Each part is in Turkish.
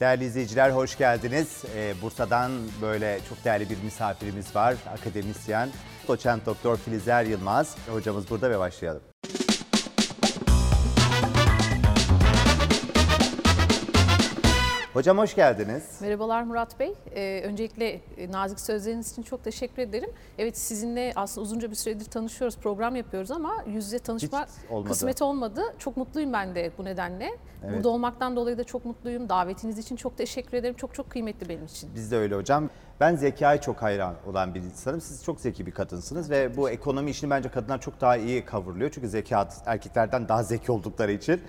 Değerli izleyiciler hoş geldiniz. Ee, Bursa'dan böyle çok değerli bir misafirimiz var. Akademisyen, doçent doktor Filizer Yılmaz. Hocamız burada ve başlayalım. Hocam hoş geldiniz. Merhabalar Murat Bey. Ee, öncelikle e, nazik sözleriniz için çok teşekkür ederim. Evet sizinle aslında uzunca bir süredir tanışıyoruz, program yapıyoruz ama yüz yüze tanışma olmadı. kısmet olmadı. Çok mutluyum ben de bu nedenle. Evet. Burada olmaktan dolayı da çok mutluyum. Davetiniz için çok teşekkür ederim. Çok çok kıymetli benim için. Biz de öyle hocam. Ben zekaya çok hayran olan bir insanım. Siz çok zeki bir kadınsınız ve bu ekonomi işini bence kadınlar çok daha iyi kavurluyor. Çünkü zeka erkeklerden daha zeki oldukları için.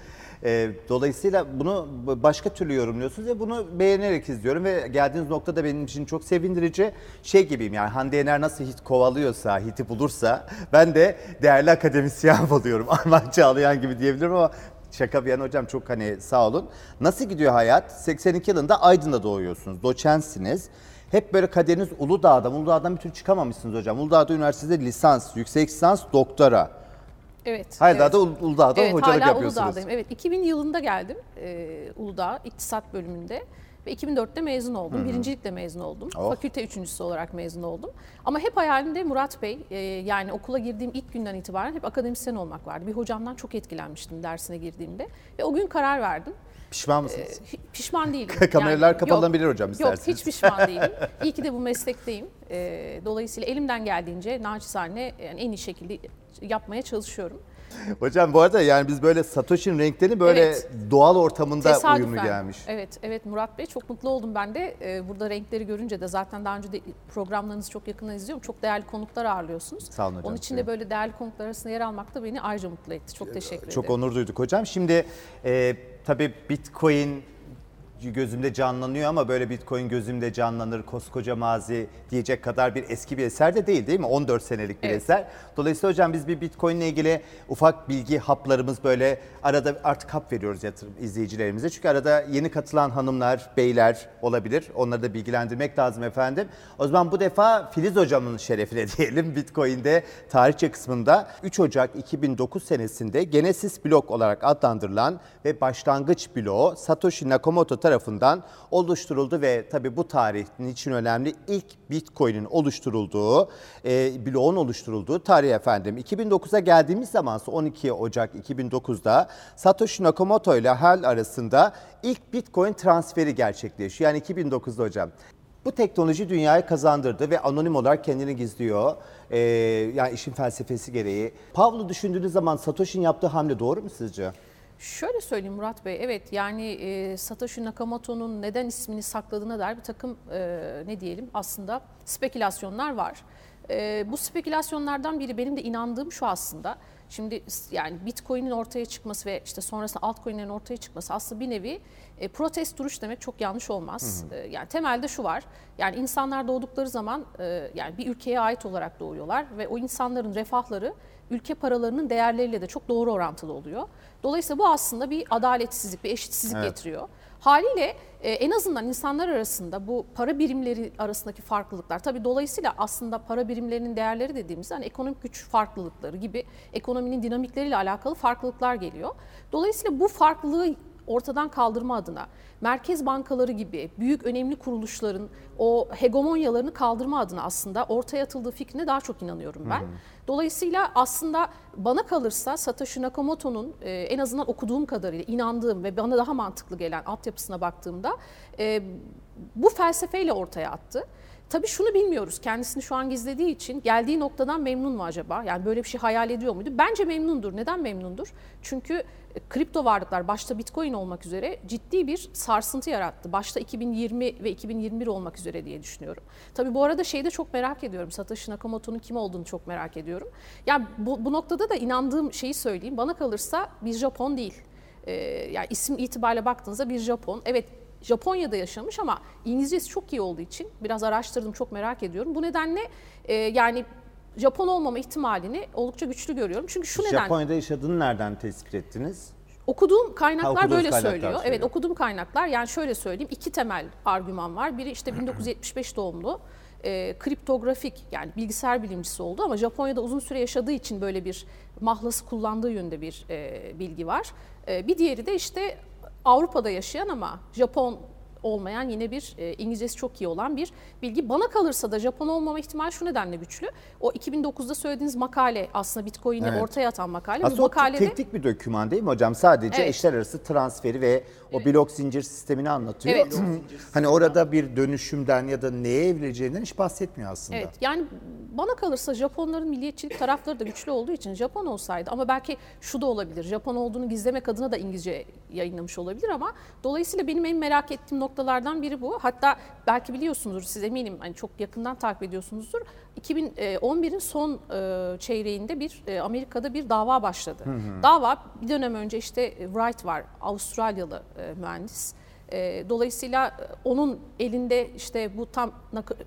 Ee, dolayısıyla bunu başka türlü yorumluyorsunuz ve bunu beğenerek izliyorum ve geldiğiniz nokta da benim için çok sevindirici. Şey gibiyim yani Hande Yener nasıl hit kovalıyorsa, hiti bulursa ben de değerli akademisyen buluyorum. Armağan Çağlayan gibi diyebilirim ama Şaka bir yana hocam çok hani sağ olun. Nasıl gidiyor hayat? 82 yılında Aydın'da doğuyorsunuz. Doçentsiniz. Hep böyle kaderiniz Uludağ'da. Uludağ'dan bir türlü çıkamamışsınız hocam. Uludağ'da üniversitede lisans, yüksek lisans, doktora. Evet. Hala evet. da Ul- Uludağ'da evet, hocalık hala yapıyorsunuz. Uludağ'dayım. Evet 2000 yılında geldim e, Uludağ İktisat bölümünde ve 2004'te mezun oldum. Birincilikle mezun oldum. Oh. Fakülte üçüncüsü olarak mezun oldum. Ama hep hayalimde Murat Bey e, yani okula girdiğim ilk günden itibaren hep akademisyen olmak vardı. Bir hocamdan çok etkilenmiştim dersine girdiğimde ve o gün karar verdim. Pişman mısınız? hi- pişman değilim. Kameralar Yani kapatılabilir yok, hocam Yok isterseniz. hiç pişman değilim. İyi ki de bu meslekteyim. E, dolayısıyla elimden geldiğince naçizane yani en iyi şekilde yapmaya çalışıyorum. Hocam bu arada yani biz böyle Satoshi'nin renklerini böyle Evet. doğal ortamında Tesadüfen. uyumlu gelmiş. Evet, evet Murat Bey çok mutlu oldum ben de. Ee, burada renkleri görünce de zaten daha önce de programlarınızı çok yakından izliyorum. Çok değerli konuklar ağırlıyorsunuz. Sağ olun hocam. Onun için de böyle değerli konuklar arasında yer almak da beni ayrıca mutlu etti. Çok teşekkür Çok ederim. onur duyduk hocam. Şimdi e, tabii Bitcoin gözümde canlanıyor ama böyle Bitcoin gözümde canlanır koskoca mazi diyecek kadar bir eski bir eser de değil değil mi? 14 senelik bir Evet. eser. Dolayısıyla hocam biz bir Bitcoin ile ilgili ufak bilgi haplarımız böyle arada artık hap veriyoruz yatırım izleyicilerimize. Çünkü arada yeni katılan hanımlar, beyler olabilir. Onları da bilgilendirmek lazım efendim. O zaman bu defa Filiz hocamın şerefine diyelim Bitcoin'de tarihçe kısmında 3 Ocak 2009 senesinde Genesis blok olarak adlandırılan ve başlangıç bloğu Satoshi Nakamoto tarafından oluşturuldu ve tabi bu tarihin için önemli ilk Bitcoin'in oluşturulduğu, e, bloğun oluşturulduğu tarih efendim. 2009'a geldiğimiz zaman 12 Ocak 2009'da Satoshi Nakamoto ile HAL arasında ilk Bitcoin transferi gerçekleşiyor. Yani 2009'da hocam. Bu teknoloji dünyaya kazandırdı ve anonim olarak kendini gizliyor. Ee, yani işin felsefesi gereği. Pavlo düşündüğünüz zaman Satoshi'nin yaptığı hamle doğru mu sizce? Şöyle söyleyeyim Murat Bey, evet yani e, Satoshi Nakamoto'nun neden ismini sakladığına dair bir takım e, ne diyelim aslında spekülasyonlar var. E, bu spekülasyonlardan biri benim de inandığım şu aslında. Şimdi yani Bitcoin'in ortaya çıkması ve işte sonrasında altcoin'lerin ortaya çıkması aslında bir nevi e, protest duruş demek çok yanlış olmaz. E, yani temelde şu var. Yani insanlar doğdukları zaman e, yani bir ülkeye ait olarak doğuyorlar ve o insanların refahları ülke paralarının değerleriyle de çok doğru orantılı oluyor. Dolayısıyla bu aslında bir adaletsizlik, bir eşitsizlik Evet. getiriyor. Haliyle e, en azından insanlar arasında bu para birimleri arasındaki farklılıklar, tabii dolayısıyla aslında para birimlerinin değerleri dediğimizde hani ekonomik güç farklılıkları gibi ekonominin dinamikleriyle alakalı farklılıklar geliyor. Dolayısıyla bu farklılığı ortadan kaldırma adına merkez bankaları gibi büyük önemli kuruluşların o hegemonyalarını kaldırma adına aslında ortaya atıldığı fikrine daha çok inanıyorum ben. Dolayısıyla aslında bana kalırsa Satoshi Nakamoto'nun e, en azından okuduğum kadarıyla inandığım ve bana daha mantıklı gelen altyapısına baktığımda e, bu felsefeyle ortaya attı. Tabii şunu bilmiyoruz. Kendisini şu an gizlediği için geldiği noktadan memnun mu acaba? Yani böyle bir şey hayal ediyor muydu? Bence memnundur. Neden memnundur? Çünkü e, kripto varlıklar başta Bitcoin olmak üzere ciddi bir sarsıntı yarattı. Başta 2020 ve 2021 olmak üzere diye düşünüyorum. Tabii bu arada şeyi de çok merak ediyorum. Satoshi Nakamoto'nun kim olduğunu çok merak ediyorum. Yani bu, bu noktada da inandığım şeyi söyleyeyim. Bana kalırsa bir Japon değil. Ee, yani isim itibariyle baktığınızda bir Japon. Evet Japonya'da yaşamış ama İngilizcesi çok iyi olduğu için biraz araştırdım çok merak ediyorum. Bu nedenle e, yani Japon olmama ihtimalini oldukça güçlü görüyorum. Çünkü şu neden Japonya'da yaşadığını nereden tespit ettiniz? okuduğum kaynaklar Ha, böyle kaynaklar söylüyor. söylüyor. Evet okuduğum kaynaklar yani şöyle söyleyeyim iki temel argüman var. Biri işte 1975 doğumlu e, kriptografik yani bilgisayar bilimcisi oldu ama Japonya'da uzun süre yaşadığı için böyle bir mahlası kullandığı yönde bir e, bilgi var. E, bir diğeri de işte Avrupa'da yaşayan ama Japon olmayan yine bir e, İngilizcesi çok iyi olan bir bilgi. Bana kalırsa da Japon olmama ihtimali şu nedenle güçlü. O 2009'da söylediğiniz makale aslında Bitcoin'i Evet. ortaya atan makale. Aslında Bu makalede teknik bir doküman değil mi hocam? Sadece Evet. eşler arası transferi ve o blok zincir sistemini anlatıyor. Evet. hani orada bir dönüşümden ya da neye evrileceğinden hiç bahsetmiyor aslında. Evet yani bana kalırsa Japonların milliyetçilik tarafları da güçlü olduğu için Japon olsaydı ama belki şu da olabilir. Japon olduğunu gizlemek adına da İngilizce yayınlamış olabilir ama dolayısıyla benim en merak ettiğim noktalardan biri bu. Hatta belki biliyorsunuzdur siz eminim hani çok yakından takip ediyorsunuzdur. 2011'in son e, çeyreğinde bir e, Amerika'da bir dava başladı. Dava bir dönem önce işte Wright var Avustralyalı e, mühendis. E, dolayısıyla e, onun elinde işte bu tam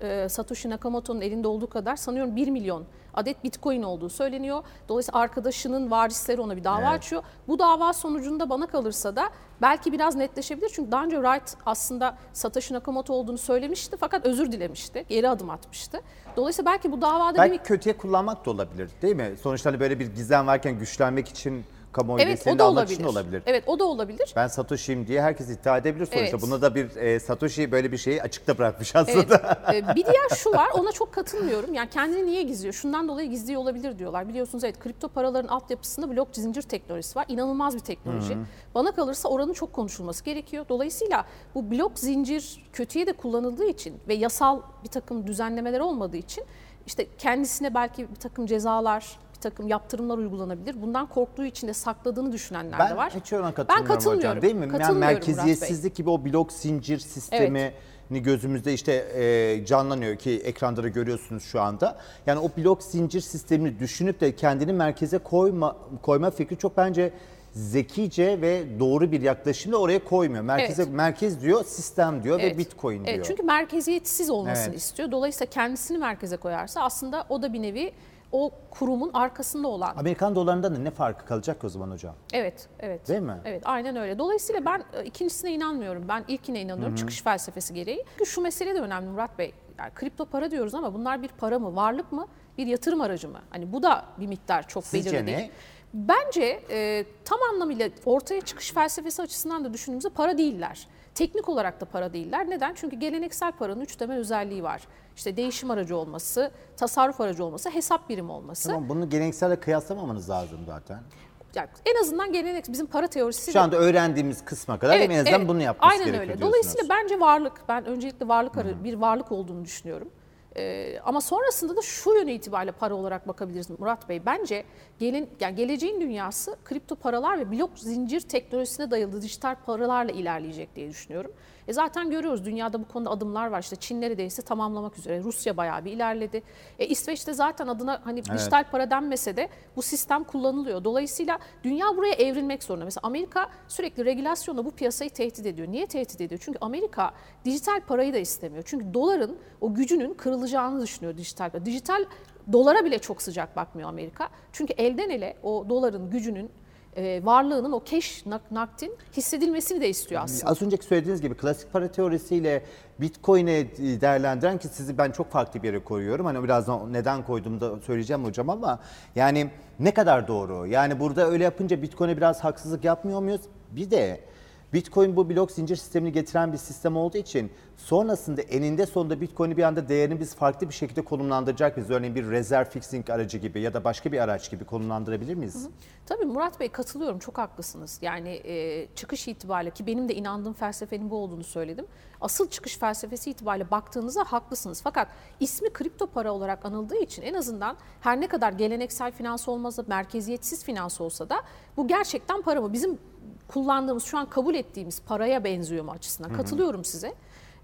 e, Satoshi Nakamoto'nun elinde olduğu kadar sanıyorum 1 milyon adet bitcoin olduğu söyleniyor. Dolayısıyla arkadaşının varisleri ona bir dava Evet. açıyor. Bu dava sonucunda bana kalırsa da belki biraz netleşebilir. Çünkü daha önce Wright aslında Satoshi Nakamoto olduğunu söylemişti fakat özür dilemişti. Geri adım atmıştı. Dolayısıyla belki bu davada Belki bir kötüye kullanmak da olabilir değil mi? Sonuçta hani böyle bir gizem varken güçlenmek için kamuoyu Evet o da olabilir. olabilir. Evet o da olabilir. Ben Satoshi'yim diye herkes iddia edebilir sonuçta. Evet. Buna da bir e, Satoshi böyle bir şeyi açıkta bırakmış aslında. Evet. Ee, bir diğer şu var ona çok katılmıyorum. Yani kendini niye gizliyor? Şundan dolayı gizliyor olabilir diyorlar. Biliyorsunuz evet kripto paraların altyapısında blok zincir teknolojisi var. İnanılmaz bir teknoloji. Bana kalırsa oranın çok konuşulması gerekiyor. Dolayısıyla bu blok zincir kötüye de kullanıldığı için ve yasal bir takım düzenlemeler olmadığı için işte kendisine belki bir takım cezalar, takım yaptırımlar uygulanabilir. Bundan korktuğu için de sakladığını düşünenler Ben de var. hiç ona katılmıyorum hocam katılmıyorum. değil mi? Yani Katılmıyorum Bey. merkeziyetsizlik gibi o blok zincir sistemi gözümüzde işte e, canlanıyor ki ekranda da görüyorsunuz şu anda. Yani o blok zincir sistemini düşünüp de kendini merkeze koyma koyma fikri çok bence zekice ve doğru bir yaklaşımla oraya koymuyor. Merkeze Evet. merkez diyor, sistem diyor Evet. ve Bitcoin diyor. Evet, çünkü merkeziyetsiz olmasını Evet. istiyor. Dolayısıyla kendisini merkeze koyarsa aslında o da bir nevi o kurumun arkasında olan. Amerikan dolarından da ne farkı kalacak o zaman hocam? Evet, evet. Değil mi? Evet, aynen öyle. Dolayısıyla ben e, ikincisine inanmıyorum. Ben ilkine inanıyorum çıkış felsefesi gereği. Çünkü şu mesele de önemli Murat Bey. Yani kripto para diyoruz ama bunlar bir para mı, varlık mı, bir yatırım aracı mı? Hani bu da bir miktar çok Sizce belirli ne? değil. Bence e, tam anlamıyla ortaya çıkış felsefesi açısından da düşündüğümüzde para değiller. Teknik olarak da para değiller. Neden? Çünkü geleneksel paranın üç temel özelliği var. İşte değişim aracı olması, tasarruf aracı olması, hesap birimi olması. Tamam bunu gelenekselle kıyaslamamanız lazım zaten. Yani en azından gelenek bizim para teorisi Şu anda öğrendiğimiz kısma kadar en azından bunu yapması Aynen gerekiyor öyle. Dolayısıyla bence varlık, ben öncelikle varlık arı, bir varlık olduğunu düşünüyorum. Ee, ama sonrasında da şu yönü itibariyle para olarak bakabiliriz Murat Bey. Bence gelin, yani geleceğin dünyası kripto paralar ve blok zincir teknolojisine dayalı dijital paralarla ilerleyecek diye düşünüyorum. E zaten görüyoruz dünyada bu konuda adımlar var. İşte Çin neredeyse tamamlamak üzere. Rusya bayağı bir ilerledi. E İsveç'te zaten adına hani dijital para denmese de bu sistem kullanılıyor. Dolayısıyla dünya buraya evrilmek zorunda. Mesela Amerika sürekli regülasyonla bu piyasayı tehdit ediyor. Niye tehdit ediyor? Çünkü Amerika dijital parayı da istemiyor. Çünkü doların o gücünün kırılacağını düşünüyor dijital. Dijital dolara bile çok sıcak bakmıyor Amerika. Çünkü elden ele o doların gücünün e, varlığının o nak- nakdin hissedilmesini de istiyor aslında. Az önceki söylediğiniz gibi klasik para teorisiyle Bitcoin'e değerlendiren ki sizi ben çok farklı bir yere koyuyorum. Hani birazdan neden koyduğumu da söyleyeceğim hocam ama yani ne kadar doğru? Yani burada öyle yapınca Bitcoin'e biraz haksızlık yapmıyor muyuz? Bir de Bitcoin bu blok zincir sistemini getiren bir sistem olduğu için sonrasında eninde sonunda Bitcoin'i bir anda değerini biz farklı bir şekilde konumlandıracak mıyız? Örneğin bir rezerv fixing aracı gibi ya da başka bir araç gibi konumlandırabilir miyiz? Tabii Murat Bey katılıyorum çok haklısınız. Yani e, çıkış itibariyle ki benim de inandığım felsefenin bu olduğunu söyledim. Asıl çıkış felsefesi itibariyle baktığınızda haklısınız. Fakat ismi kripto para olarak anıldığı için en azından her ne kadar geleneksel finans olmasa, merkeziyetsiz finans olsa da bu gerçekten para mı? Bizim kullandığımız şu an kabul ettiğimiz paraya benziyor mu açısından? Katılıyorum size.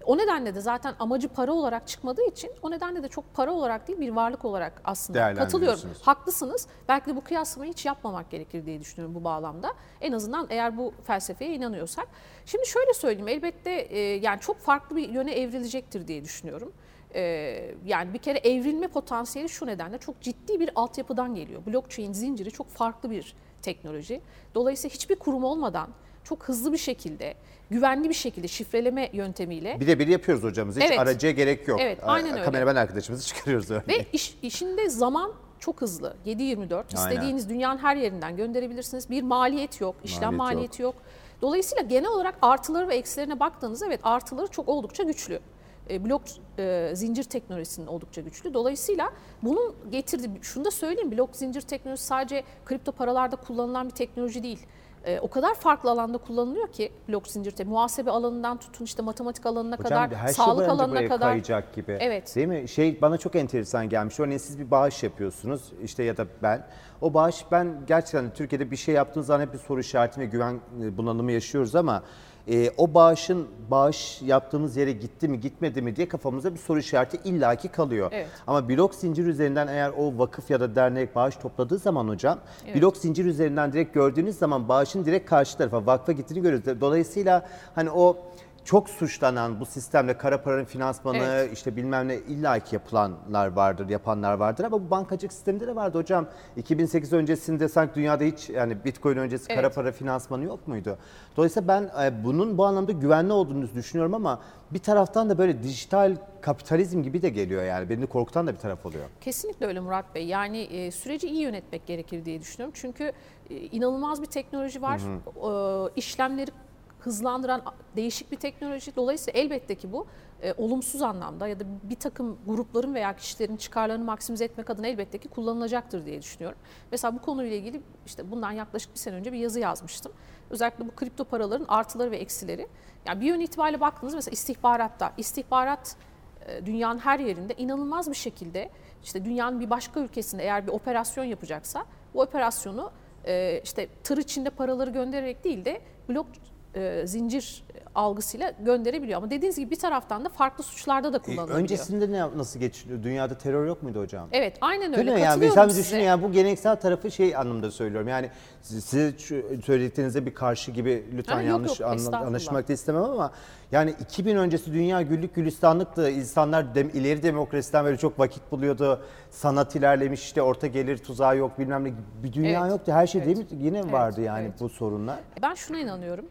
O nedenle de zaten amacı para olarak çıkmadığı için o nedenle de çok para olarak değil bir varlık olarak aslında katılıyorum. Haklısınız. Belki de bu kıyaslamayı hiç yapmamak gerekir diye düşünüyorum bu bağlamda. En azından eğer bu felsefeye inanıyorsak. Şimdi şöyle söyleyeyim elbette e, yani çok farklı bir yöne evrilecektir diye düşünüyorum. E, yani bir kere evrilme potansiyeli şu nedenle çok ciddi bir altyapıdan geliyor. Blockchain zinciri çok farklı bir teknoloji. Dolayısıyla hiçbir kurum olmadan çok hızlı bir şekilde, güvenli bir şekilde şifreleme yöntemiyle Birebir yapıyoruz hocamız. Hiç Evet. aracıya gerek yok. Evet, aynen öyle. Kameraman arkadaşımızı çıkarıyoruz öyle. Ve iş, işinde zaman çok hızlı. 7-24. Aynen. İstediğiniz dünyanın her yerinden gönderebilirsiniz. Bir maliyet yok, işlem Maliyet yok. maliyeti yok. Dolayısıyla genel olarak artıları ve eksilerine baktığınızda evet artıları çok oldukça güçlü. E, blok e, zincir teknolojisinin oldukça güçlü. Dolayısıyla bunun getirdiği, şunu da söyleyeyim blok zincir teknolojisi sadece kripto paralarda kullanılan bir teknoloji değil. E, o kadar farklı alanda kullanılıyor ki blok zincir teknolojisi. Muhasebe alanından tutun işte matematik alanına Hocam kadar, her şey sağlık bence alanına kadar. kayacak gibi. Evet. Değil mi? Şey bana çok enteresan gelmiş. Örneğin siz bir bağış yapıyorsunuz işte ya da ben. O bağış ben gerçekten Türkiye'de bir şey yaptığınız zaman hep bir soru işareti ve güven e, bunalımı yaşıyoruz ama e, o bağışın bağış yaptığımız yere gitti mi gitmedi mi diye kafamızda bir soru işareti illaki kalıyor. Evet. Ama blok zincir üzerinden eğer o vakıf ya da dernek bağış topladığı zaman hocam blok zincir üzerinden direkt gördüğünüz zaman bağışın direkt karşı tarafa vakfa gittiğini görüyoruz. Dolayısıyla hani o çok suçlanan bu sistemle kara paranın finansmanı Evet. işte bilmem ne illaki yapılanlar vardır, yapanlar vardır ama bu bankacılık sisteminde de vardı hocam. 2008 öncesinde sanki dünyada hiç yani Bitcoin öncesi kara Evet. para finansmanı yok muydu? Dolayısıyla ben e, bunun bu anlamda güvenli olduğunu düşünüyorum ama bir taraftan da böyle dijital kapitalizm gibi de geliyor yani. Beni korkutan da bir taraf oluyor. Kesinlikle öyle Murat Bey. Yani e, süreci iyi yönetmek gerekir diye düşünüyorum. Çünkü e, inanılmaz bir teknoloji var. E, işlemleri hızlandıran değişik bir teknoloji. Dolayısıyla elbette ki bu e, olumsuz anlamda ya da bir takım grupların veya kişilerin çıkarlarını maksimize etmek adına elbette ki kullanılacaktır diye düşünüyorum. Mesela bu konuyla ilgili işte bundan yaklaşık bir sene önce bir yazı yazmıştım. Özellikle bu kripto paraların artıları ve eksileri. Yani bir yön itibariyle baktığınız mesela istihbaratta, istihbarat e, dünyanın her yerinde inanılmaz bir şekilde işte dünyanın bir başka ülkesinde eğer bir operasyon yapacaksa bu operasyonu e, işte tır içinde paraları göndererek değil de blok e, zincir algısıyla gönderebiliyor. Ama dediğiniz gibi bir taraftan da farklı suçlarda da E, kullanılabiliyor. öncesinde ne nasıl geçiyor? Dünyada terör yok muydu hocam? Evet aynen Değil öyle. mi? Yani size. düşünün yani bu geleneksel tarafı şey anlamda söylüyorum. Yani siz- size şu söylediklerinize bir karşı gibi lütfen yok, yanlış yok, anla- estağfurullah. anlaşılmak da istemem ama yani 2000 öncesi dünya güllük gülistanlıktı. İnsanlar dem, ileri demokrasiden böyle çok vakit buluyordu. Sanat ilerlemiş işte orta gelir tuzağı yok bilmem ne bir dünya Evet, yoktu. Her şey evet. değil mi? Yine Evet, vardı yani evet. bu sorunlar. Ben şuna inanıyorum.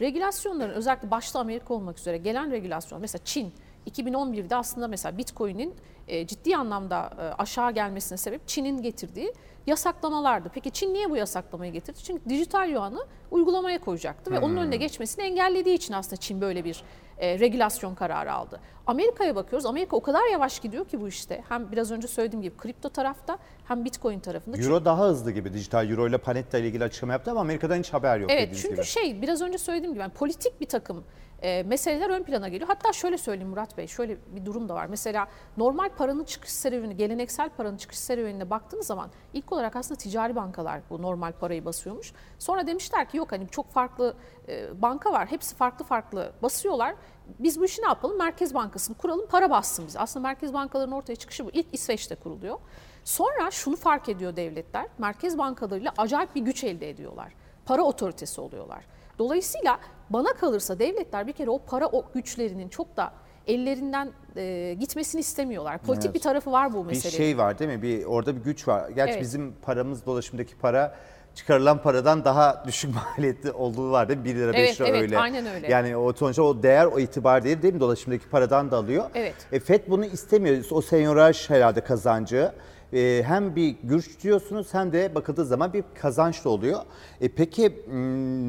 Regülasyonların özellikle başta Amerika olmak üzere gelen regülasyon mesela Çin 2011'de aslında mesela Bitcoin'in e, ciddi anlamda e, aşağı gelmesine sebep Çin'in getirdiği yasaklamalardı. Peki Çin niye bu yasaklamayı getirdi? Çünkü dijital yuanı uygulamaya koyacaktı ve onun önüne geçmesini engellediği için aslında Çin böyle bir e, regülasyon kararı aldı. Amerika'ya bakıyoruz. Amerika o kadar yavaş gidiyor ki bu işte. Hem biraz önce söylediğim gibi kripto tarafta hem Bitcoin tarafında. Euro daha hızlı gibi. Dijital Euro ile Panetta ile ilgili açıklama yaptı ama Amerika'dan hiç haber yok Evet çünkü gibi. şey biraz önce söylediğim gibi yani politik bir takım e, meseleler ön plana geliyor. Hatta şöyle söyleyeyim Murat Bey şöyle bir durum da var. Mesela normal paranın çıkış serüveni, geleneksel paranın çıkış serüvenine baktığınız zaman ilk olarak aslında ticari bankalar bu normal parayı basıyormuş. Sonra demişler ki yok hani çok farklı e, banka var. Hepsi farklı farklı basıyorlar. Biz bu işi ne yapalım? Merkez Bankası'nı kuralım, para bassın bize. Aslında merkez bankalarının ortaya çıkışı bu. İlk İsveç'te kuruluyor. Sonra şunu fark ediyor devletler. Merkez bankalarıyla acayip bir güç elde ediyorlar. Para otoritesi oluyorlar. Dolayısıyla bana kalırsa devletler bir kere o para o güçlerinin çok da ellerinden e, gitmesini istemiyorlar. Politik Evet. bir tarafı var bu Bir meselenin. şey var değil mi? Bir orada bir güç var. Gerçi Evet. bizim paramız dolaşımdaki para çıkarılan paradan daha düşük maliyetli olduğu var değil mi? 1 lira 5 Evet, lira evet, öyle. aynen öyle. Yani o sonuçta o değer o itibar değil değil mi? Dolaşımdaki paradan da alıyor. Evet. E, FED bunu istemiyor. O senyoraj herhalde kazancı. E, hem bir güç diyorsunuz hem de bakıldığı zaman bir kazanç da oluyor. E, peki m,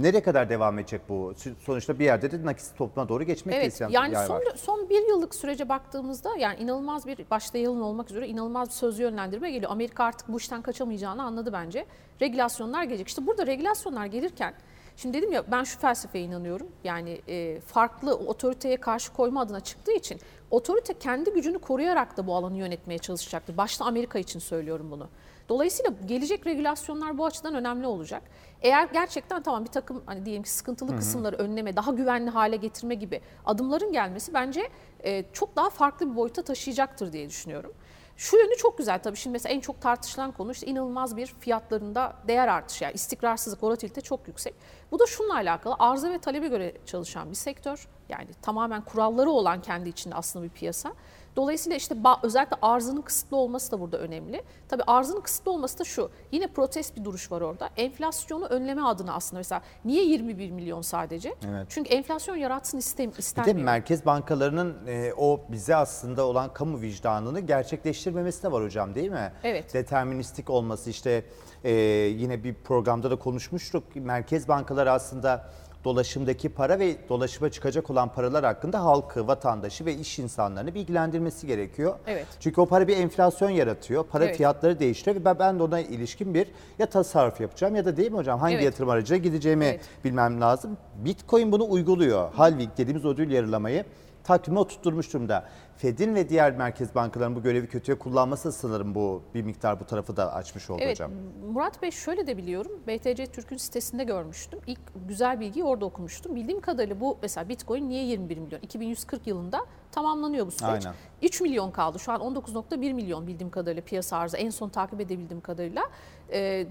nereye kadar devam edecek bu? Sonuçta bir yerde de nakit topluma doğru geçmek Evet isteyen yani yer son, var. son bir yıllık sürece baktığımızda yani inanılmaz bir başta yılın olmak üzere inanılmaz bir sözlü yönlendirme geliyor. Amerika artık bu işten kaçamayacağını anladı bence. Regülasyonlar gelecek. İşte burada regülasyonlar gelirken şimdi dedim ya ben şu felsefeye inanıyorum. Yani e, farklı otoriteye karşı koyma adına çıktığı için otorite kendi gücünü koruyarak da bu alanı yönetmeye çalışacaktır. Başta Amerika için söylüyorum bunu. Dolayısıyla gelecek regülasyonlar bu açıdan önemli olacak. Eğer gerçekten tamam bir takım hani diyelim ki sıkıntılı kısımları önleme, daha güvenli hale getirme gibi adımların gelmesi bence e, çok daha farklı bir boyuta taşıyacaktır diye düşünüyorum. Şu yönü çok güzel tabii şimdi mesela en çok tartışılan konu işte inanılmaz bir fiyatlarında değer artışı yani istikrarsızlık, volatilite çok yüksek. Bu da şununla alakalı arıza ve talebe göre çalışan bir sektör. Yani tamamen kuralları olan kendi içinde aslında bir piyasa. Dolayısıyla işte özellikle arzının kısıtlı olması da burada önemli. Tabii arzının kısıtlı olması da şu. Yine protest bir duruş var orada. Enflasyonu önleme adına aslında mesela niye 21 milyon sadece? Evet. Çünkü enflasyon yaratsın istem Bir de istenmiyor. merkez bankalarının e, o bize aslında olan kamu vicdanını gerçekleştirmemesi de var hocam değil mi? Evet. Deterministik olması işte e, yine bir programda da konuşmuştuk. Merkez bankaları aslında dolaşımdaki para ve dolaşıma çıkacak olan paralar hakkında halkı, vatandaşı ve iş insanlarını bilgilendirmesi gerekiyor. Evet. Çünkü o para bir enflasyon yaratıyor. Para Evet. fiyatları değiştiriyor ve ben- ben de ona ilişkin bir ya tasarruf yapacağım ya da değil mi hocam hangi Evet. yatırım aracına gideceğimi Evet. bilmem lazım. Bitcoin bunu uyguluyor. Halving dediğimiz ödül yarılamayı takvime oturtmuş durumda. Fed'in ve diğer merkez bankalarının bu görevi kötüye kullanması sanırım bu bir miktar bu tarafı da açmış oldu Evet hocam. Murat Bey şöyle de biliyorum. BTC Türk'ün sitesinde görmüştüm. İlk güzel bilgiyi orada okumuştum. Bildiğim kadarıyla bu mesela Bitcoin niye 21 milyon? 2140 yılında tamamlanıyor bu süreç. Aynen. 3 milyon kaldı. Şu an 19.1 milyon bildiğim kadarıyla piyasa arzı. En son takip edebildiğim kadarıyla. Ee,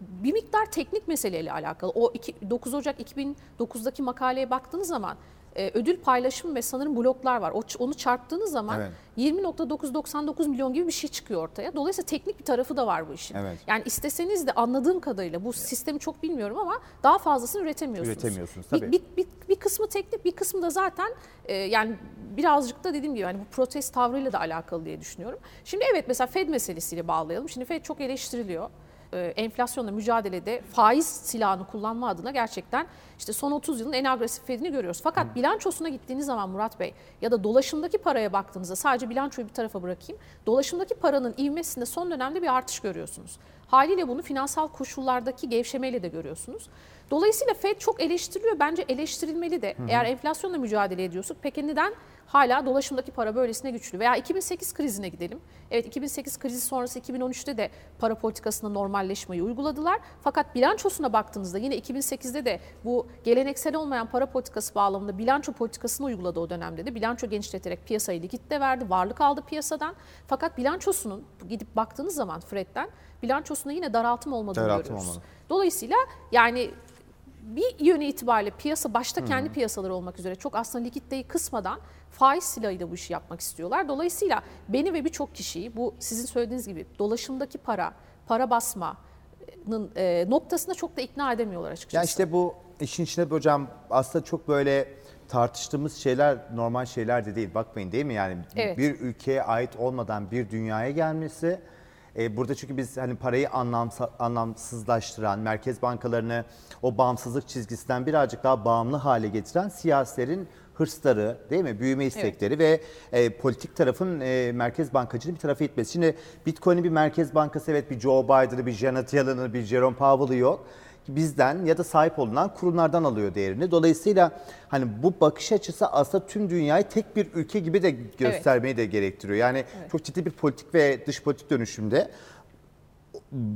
bir miktar teknik meseleyle alakalı. O iki- 9 Ocak 2009'daki makaleye baktığınız zaman e, ödül paylaşımı ve sanırım bloklar var. O, onu çarptığınız zaman Evet. 20.999 milyon gibi bir şey çıkıyor ortaya. Dolayısıyla teknik bir tarafı da var bu işin. Evet. Yani isteseniz de anladığım kadarıyla bu sistemi çok bilmiyorum ama daha fazlasını üretemiyorsunuz. Üretemiyorsunuz, Bir- tabii. Bir, bir, bir kısmı teknik bir kısmı da zaten e, yani birazcık da dediğim gibi hani bu protest tavrıyla da alakalı diye düşünüyorum. Şimdi evet mesela Fed meselesiyle bağlayalım. Şimdi Fed çok eleştiriliyor. E, enflasyonla mücadelede faiz silahını kullanma adına gerçekten işte son 30 yılın en agresif Fed'ini görüyoruz. Fakat bilançosuna gittiğiniz zaman Murat Bey ya da dolaşımdaki paraya baktığınızda sadece bilançoyu bir tarafa bırakayım. Dolaşımdaki paranın ivmesinde son dönemde bir artış görüyorsunuz. Haliyle bunu finansal koşullardaki gevşemeyle de görüyorsunuz. Dolayısıyla Fed çok eleştiriliyor. Bence eleştirilmeli de. Eğer enflasyonla mücadele ediyorsak peki neden hala dolaşımdaki para böylesine güçlü? Veya 2008 krizine gidelim. Evet 2008 krizi sonrası 2013'te de para politikasında normalleşmeyi uyguladılar. Fakat bilançosuna baktığınızda yine 2008'de de bu geleneksel olmayan para politikası bağlamında bilanço politikasını uyguladı o dönemde de. Bilanço genişleterek piyasayı likitte verdi, varlık aldı piyasadan. Fakat bilançosunun gidip baktığınız zaman Fred'den bilançosunda yine daraltım olmadığını Daraltım görüyoruz. olmadı. Dolayısıyla yani bir yönü itibariyle piyasa başta kendi piyasaları olmak üzere çok aslında likiditeyi kısmadan faiz silahıyla bu işi yapmak istiyorlar. Dolayısıyla beni ve birçok kişiyi bu sizin söylediğiniz gibi dolaşımdaki para, para basmanın e, noktasında çok da ikna edemiyorlar açıkçası. Ya işte bu işin içinde hocam aslında çok böyle tartıştığımız şeyler normal şeyler de değil. Bakmayın değil mi? Yani Evet. bir ülkeye ait olmadan bir dünyaya gelmesi e, burada çünkü biz hani parayı anlamsa, anlamsızlaştıran, merkez bankalarını o bağımsızlık çizgisinden birazcık daha bağımlı hale getiren siyasilerin hırsları değil mi? Büyüme istekleri ve e, politik tarafın e, merkez bankacının bir tarafa itmesi. Şimdi Bitcoin'in bir merkez bankası evet bir Joe Biden'ı, bir Janet Yellen'ı, bir Jerome Powell'ı yok bizden ya da sahip olunan kurumlardan alıyor değerini. Dolayısıyla hani bu bakış açısı aslında tüm dünyayı tek bir ülke gibi de göstermeyi de gerektiriyor. Yani çok ciddi bir politik ve dış politik dönüşümde.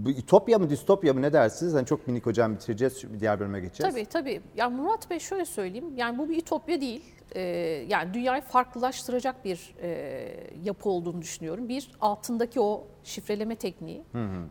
Ütopya mı distopya mı ne dersiniz? Hani çok minik hocam bitireceğiz. Diğer bölüme geçeceğiz. Tabii tabii. Ya Murat Bey şöyle söyleyeyim. Yani bu bir ütopya değil. Ee, yani dünyayı farklılaştıracak bir e, yapı olduğunu düşünüyorum. Bir, altındaki o şifreleme tekniği.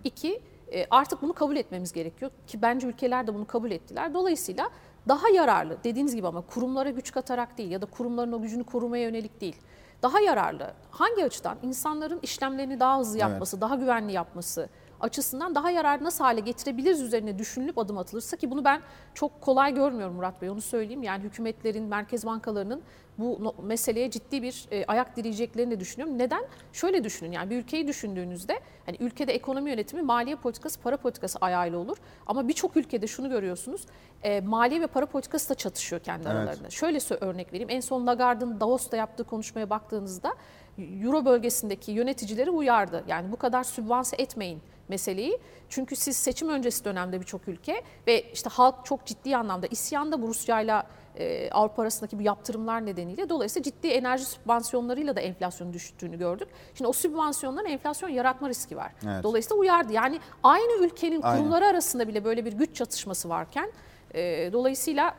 İki, e, artık bunu kabul etmemiz gerekiyor. Ki bence ülkeler de bunu kabul ettiler. Dolayısıyla daha yararlı dediğiniz gibi ama kurumlara güç katarak değil ya da kurumların o gücünü korumaya yönelik değil. Daha yararlı. Hangi açıdan? İnsanların işlemlerini daha hızlı yapması, daha güvenli yapması, açısından daha yararlı nasıl hale getirebiliriz üzerine düşünülüp adım atılırsa ki bunu ben çok kolay görmüyorum Murat Bey onu söyleyeyim. Yani hükümetlerin, merkez bankalarının bu meseleye ciddi bir e, ayak direyeceklerini de düşünüyorum. Neden? Şöyle düşünün yani bir ülkeyi düşündüğünüzde hani ülkede ekonomi yönetimi, maliye politikası, para politikası ayağıyla olur. Ama birçok ülkede şunu görüyorsunuz. e, maliye ve para politikası da çatışıyor kendi Evet. aralarında. Şöyle örnek vereyim. En son Lagarde'ın Davos'ta yaptığı konuşmaya baktığınızda Euro bölgesindeki yöneticileri uyardı. Yani bu kadar sübvanse etmeyin meseleyi. Çünkü siz seçim öncesi dönemde birçok ülke ve işte halk çok ciddi anlamda isyanda bu Rusya'yla e, Avrupa arasındaki bu yaptırımlar nedeniyle dolayısıyla ciddi enerji sübvansiyonlarıyla da enflasyonun düştüğünü gördük. Şimdi o sübvansiyonların enflasyon yaratma riski var. Evet. Dolayısıyla uyardı. Yani aynı ülkenin Aynen. kurumları arasında bile böyle bir güç çatışması varken e, dolayısıyla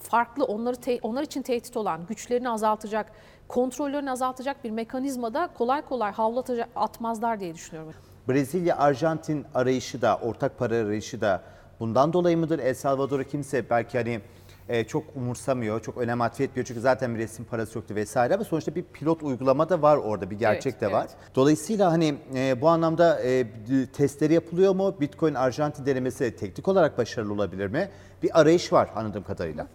farklı onları te- onlar için tehdit olan güçlerini azaltacak, kontrollerini azaltacak bir mekanizmada kolay kolay havlatacak atmazlar diye düşünüyorum. Brezilya, Arjantin arayışı da, ortak para arayışı da bundan dolayı mıdır? El Salvador'u kimse belki hani e, çok umursamıyor, çok önem atfetmiyor çünkü zaten bir resim parası yoktu vesaire ama sonuçta bir pilot uygulama da var orada, bir gerçek Evet, de var. evet. Dolayısıyla hani e, bu anlamda e, testleri yapılıyor mu? Bitcoin Arjantin denemesi teknik olarak başarılı olabilir mi? Bir arayış var anladığım kadarıyla.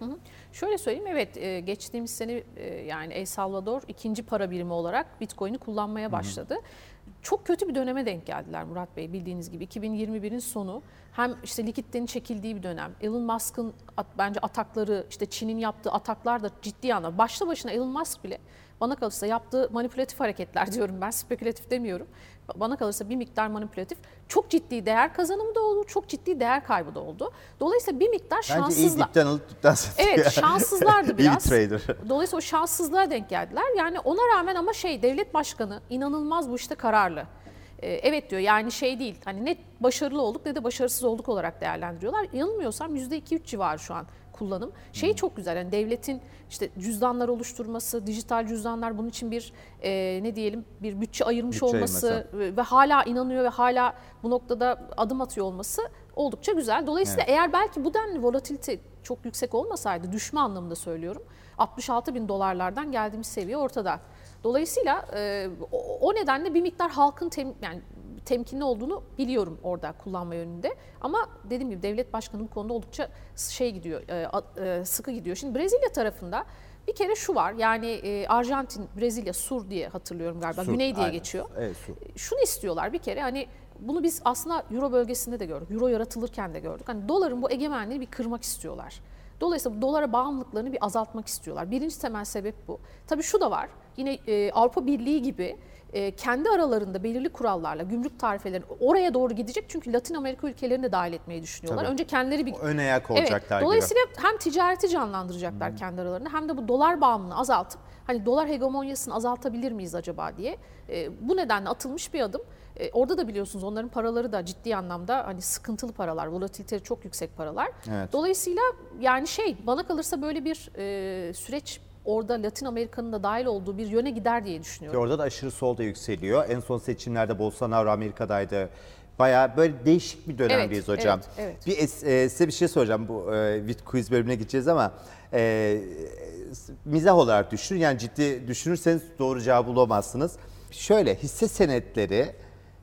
Şöyle söyleyeyim evet e, geçtiğimiz sene e, yani El Salvador ikinci para birimi olarak Bitcoin'i kullanmaya başladı. Çok kötü bir döneme denk geldiler Murat Bey bildiğiniz gibi. 2021'in sonu hem işte likitlerin çekildiği bir dönem Elon Musk'ın at, bence atakları işte Çin'in yaptığı ataklar da ciddi anlamda başta başına Elon Musk bile bana kalırsa yaptığı manipülatif hareketler diyorum ben spekülatif demiyorum bana kalırsa bir miktar manipülatif çok ciddi değer kazanımı da oldu çok ciddi değer kaybı da oldu dolayısıyla bir miktar Bence iyi şanssızlar dipten alıp dipten. Evet şanssızlardı İyi bir biraz. trader. Dolayısıyla o şanssızlığa denk geldiler. Yani ona rağmen ama şey devlet başkanı inanılmaz bu işte kararlı. Ee, evet diyor yani şey değil hani ne başarılı olduk ne de başarısız olduk olarak değerlendiriyorlar. Yanılmıyorsam %2-3 civarı şu an kullanım. Şey çok güzel yani devletin işte cüzdanlar oluşturması, dijital cüzdanlar bunun için bir e, ne diyelim bir bütçe ayırmış Bütçe olması ve ve hala inanıyor ve hala bu noktada adım atıyor olması oldukça güzel. Dolayısıyla eğer belki bu denli volatilite çok yüksek olmasaydı düşme anlamında söylüyorum 66 bin dolarlardan geldiğimiz seviye ortada. Dolayısıyla e, o, o nedenle bir miktar halkın tem, yani temkinli olduğunu biliyorum orada kullanma yönünde. Ama dediğim gibi devlet başkanı bu konuda oldukça şey gidiyor, e, e, sıkı gidiyor. Şimdi Brezilya tarafında bir kere şu var yani e, Arjantin, Brezilya, Sur diye hatırlıyorum galiba. Sur, Güney diye aynen. geçiyor Evet, su. şunu istiyorlar bir kere hani bunu biz aslında Euro bölgesinde de gördük. Euro yaratılırken de gördük. Hani doların bu egemenliğini bir kırmak istiyorlar. Dolayısıyla bu dolara bağımlılıklarını bir azaltmak istiyorlar. Birinci temel sebep bu. Tabii şu da var. Yine e, Avrupa Birliği gibi e, kendi aralarında belirli kurallarla gümrük tarifeleri oraya doğru gidecek. Çünkü Latin Amerika ülkelerini de dahil etmeyi düşünüyorlar. Tabii. Önce kendileri bir Ön ayak Evet, olacaklar gibi. dolayısıyla hem ticareti canlandıracaklar kendi aralarında hem de bu dolar bağımlılığını azaltıp hani dolar hegemonyasını azaltabilir miyiz acaba diye e, bu nedenle atılmış bir adım. E, orada da biliyorsunuz onların paraları da ciddi anlamda hani sıkıntılı paralar, volatiliteleri çok yüksek paralar. Evet. Dolayısıyla yani şey bana kalırsa böyle bir e, süreç orada Latin Amerika'nın da dahil olduğu bir yöne gider diye Ki düşünüyorum. orada da aşırı sol da yükseliyor. En son seçimlerde Bolsonaro Amerika'daydı. Bayağı böyle değişik bir dönemdeyiz Evet, hocam. evet, evet. Bir e, size bir şey soracağım. Bu e, Wit Quiz bölümüne gideceğiz ama e, mizah olarak düşünün. Yani ciddi düşünürseniz doğru cevabı bulamazsınız. Şöyle hisse senetleri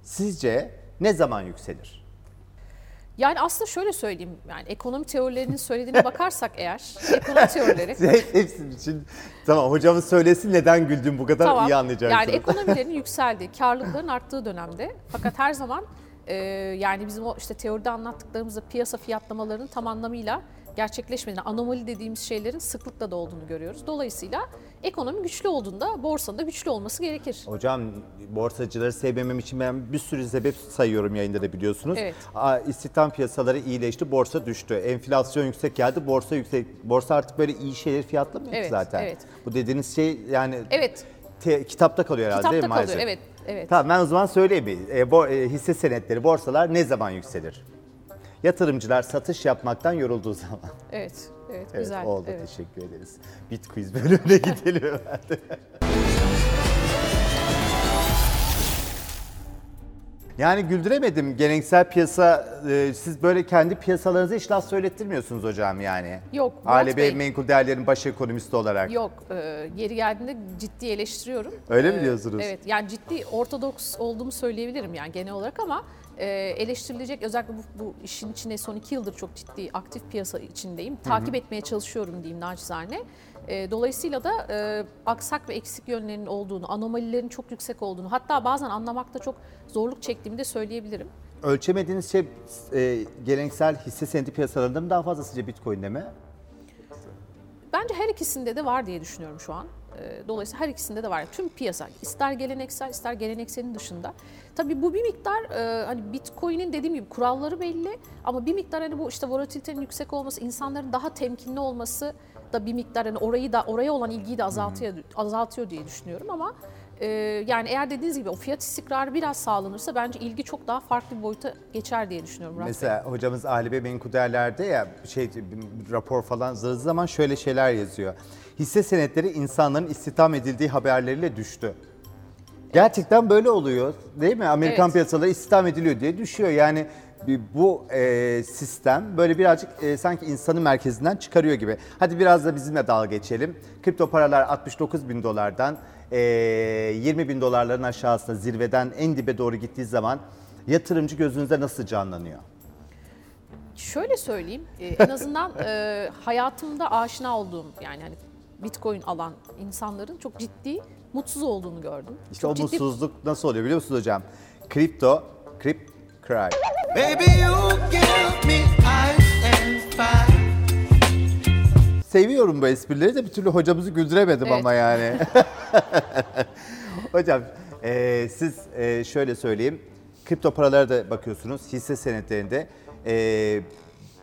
sizce ne zaman yükselir? Yani aslında şöyle söyleyeyim yani ekonomi teorilerinin söylediğine bakarsak eğer ekonomi teorileri Hepsinin için tamam hocamın söylesin neden güldüm bu kadar Tamam. iyi anlayacaksınız. Yani ekonomilerin yükseldiği, karlılıkların arttığı dönemde fakat her zaman e, yani bizim o işte teoride anlattıklarımızda piyasa fiyatlamalarının tam anlamıyla gerçekleşmediğini, anomali dediğimiz şeylerin sıklıkla da olduğunu görüyoruz. Dolayısıyla ekonomi güçlü olduğunda borsanın da güçlü olması gerekir. Hocam borsacıları sevmemem için ben bir sürü sebep sayıyorum yayında da biliyorsunuz. Evet. Aa, İstihdam piyasaları iyileşti, borsa düştü. Enflasyon yüksek geldi, borsa yüksek. Borsa artık böyle iyi şeyleri fiyatlamıyor ki Evet, zaten. evet. Bu dediğiniz şey yani Evet, te- kitapta kalıyor herhalde değil kitapta mi kalıyor. maalesef? Evet, evet. Tamam ben o zaman söyleyeyim. E, bo- e, hisse senetleri, borsalar ne zaman yükselir? Yatırımcılar satış yapmaktan yorulduğu zaman. Evet, evet, Evet güzel. oldu evet. teşekkür ederiz. Bit quiz bölümüne gidelim hemen. Yani güldüremedim geleneksel piyasa, e, siz böyle kendi piyasalarınızı hiç laf söylettirmiyorsunuz hocam yani. Yok, Aile Bey menkul değerlerin baş ekonomisti olarak. Yok, e, yeri geldiğinde ciddi eleştiriyorum. Öyle mi E, diyorsunuz? Evet, yani ciddi ortodoks olduğumu söyleyebilirim yani genel olarak ama e, eleştirilecek özellikle bu, bu işin içine son iki yıldır çok ciddi aktif piyasa içindeyim. Takip etmeye çalışıyorum diyeyim naçizane. E, dolayısıyla da e, aksak ve eksik yönlerinin olduğunu, anomalilerin çok yüksek olduğunu hatta bazen anlamakta çok zorluk çektiğimi de söyleyebilirim. Ölçemediğiniz şey e, geleneksel hisse senedi piyasalarında mı daha fazla sizce Bitcoin'de mi? Bence her ikisinde de var diye düşünüyorum şu an. Ee, Dolayısıyla her ikisinde de var. Tüm piyasa ister geleneksel ister gelenekselin dışında. Tabii bu bir miktar e, hani Bitcoin'in dediğim gibi kuralları belli ama bir miktar hani bu işte volatilitenin yüksek olması, insanların daha temkinli olması da bir miktar hani orayı da oraya olan ilgiyi de azaltıyor azaltıyor diye düşünüyorum ama e, yani eğer dediğiniz gibi o fiyat istikrarı biraz sağlanırsa bence ilgi çok daha farklı bir boyuta geçer diye düşünüyorum. Murat. Mesela hocamız Ali Bey menkul değerlerde ya şey rapor falan yazdığı zaman şöyle şeyler yazıyor. Hisse senetleri insanların istihdam edildiği haberleriyle düştü. Gerçekten böyle oluyor değil mi? Amerikan Evet. piyasaları istihdam ediliyor diye düşüyor. Yani bir- bu e, sistem böyle birazcık e, sanki insanı merkezinden çıkarıyor gibi. Hadi biraz da bizimle dalga geçelim. Kripto paralar 69 bin dolardan e, 20 bin dolarların aşağısına zirveden en dibe doğru gittiği zaman yatırımcı gözünüzde nasıl canlanıyor? Şöyle söyleyeyim, e, en azından e, hayatımda aşina olduğum yani hani Bitcoin alan insanların çok ciddi mutsuz olduğunu gördüm. İşte çok o ciddi mutsuzluk nasıl oluyor biliyor musunuz hocam? Kripto, krip, cry. Baby, you give me ice and fire. Seviyorum bu esprileri de bir türlü hocamızı güldüremedim Evet. ama yani. Hocam e, siz e, şöyle söyleyeyim. Kripto paralara da bakıyorsunuz. Hisse senetlerinde. E,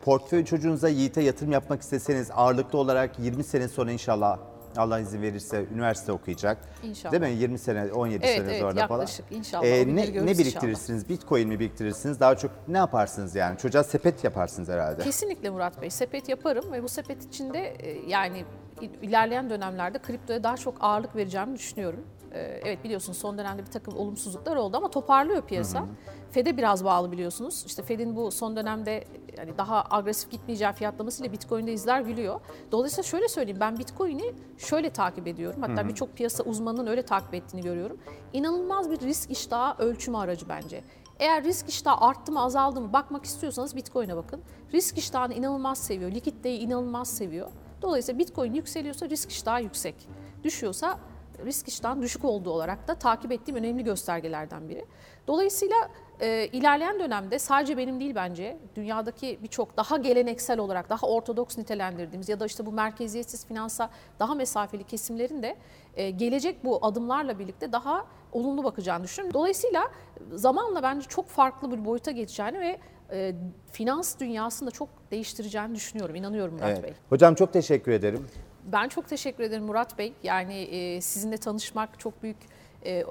portföy çocuğunuza Yiğit'e yatırım yapmak isteseniz ağırlıklı olarak 20 sene sonra inşallah Allah izin verirse üniversite okuyacak. İnşallah. Değil mi? 20 sene, 17 Evet, sene evet, sonra falan. yaklaşık. İnşallah. E, günleri ne, ne biriktirirsiniz? Bitcoin mi biriktirirsiniz? Daha çok ne yaparsınız yani? Çocuğa sepet yaparsınız herhalde. Kesinlikle Murat Bey. Sepet yaparım ve bu sepet içinde e, yani il- ilerleyen dönemlerde kriptoya daha çok ağırlık vereceğimi düşünüyorum. E, Evet biliyorsunuz son dönemde bir takım olumsuzluklar oldu ama toparlıyor piyasa. Fed'e biraz bağlı biliyorsunuz. İşte Fed'in bu son dönemde yani daha agresif gitmeyeceği fiyatlamasıyla Bitcoin'de izler gülüyor. Dolayısıyla şöyle söyleyeyim ben Bitcoin'i şöyle takip ediyorum. Hatta birçok piyasa uzmanının öyle takip ettiğini görüyorum. İnanılmaz bir risk iştahı ölçümü aracı bence. Eğer risk iştahı arttı mı azaldı mı bakmak istiyorsanız Bitcoin'e bakın. Risk iştahını inanılmaz seviyor, likiditeyi inanılmaz seviyor. Dolayısıyla Bitcoin yükseliyorsa risk iştahı yüksek. Düşüyorsa risk iştahın düşük olduğu olarak da takip ettiğim önemli göstergelerden biri. Dolayısıyla e, ilerleyen dönemde sadece benim değil bence dünyadaki birçok daha geleneksel olarak daha ortodoks nitelendirdiğimiz ya da işte bu merkeziyetsiz finansa daha mesafeli kesimlerin de e, gelecek bu adımlarla birlikte daha olumlu bakacağını düşünüyorum. Dolayısıyla zamanla bence çok farklı bir boyuta geçeceğini ve e, finans dünyasını da çok değiştireceğini düşünüyorum. İnanıyorum Murat Evet. Bey. Hocam çok teşekkür ederim. Ben çok teşekkür ederim Murat Bey. Yani e, sizinle tanışmak çok büyük e,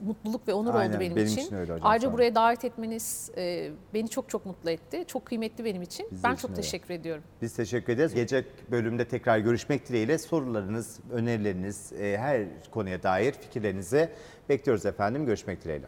mutluluk ve onur Aynen, oldu benim, benim için. için öyle hocam, Ayrıca buraya davet etmeniz e, beni çok çok mutlu etti. Çok kıymetli benim için. Bizim ben için çok öyle. teşekkür ediyorum. Biz teşekkür ederiz. Gelecek bölümde tekrar görüşmek dileğiyle sorularınız, önerileriniz, e, her konuya dair fikirlerinizi bekliyoruz efendim. Görüşmek dileğiyle.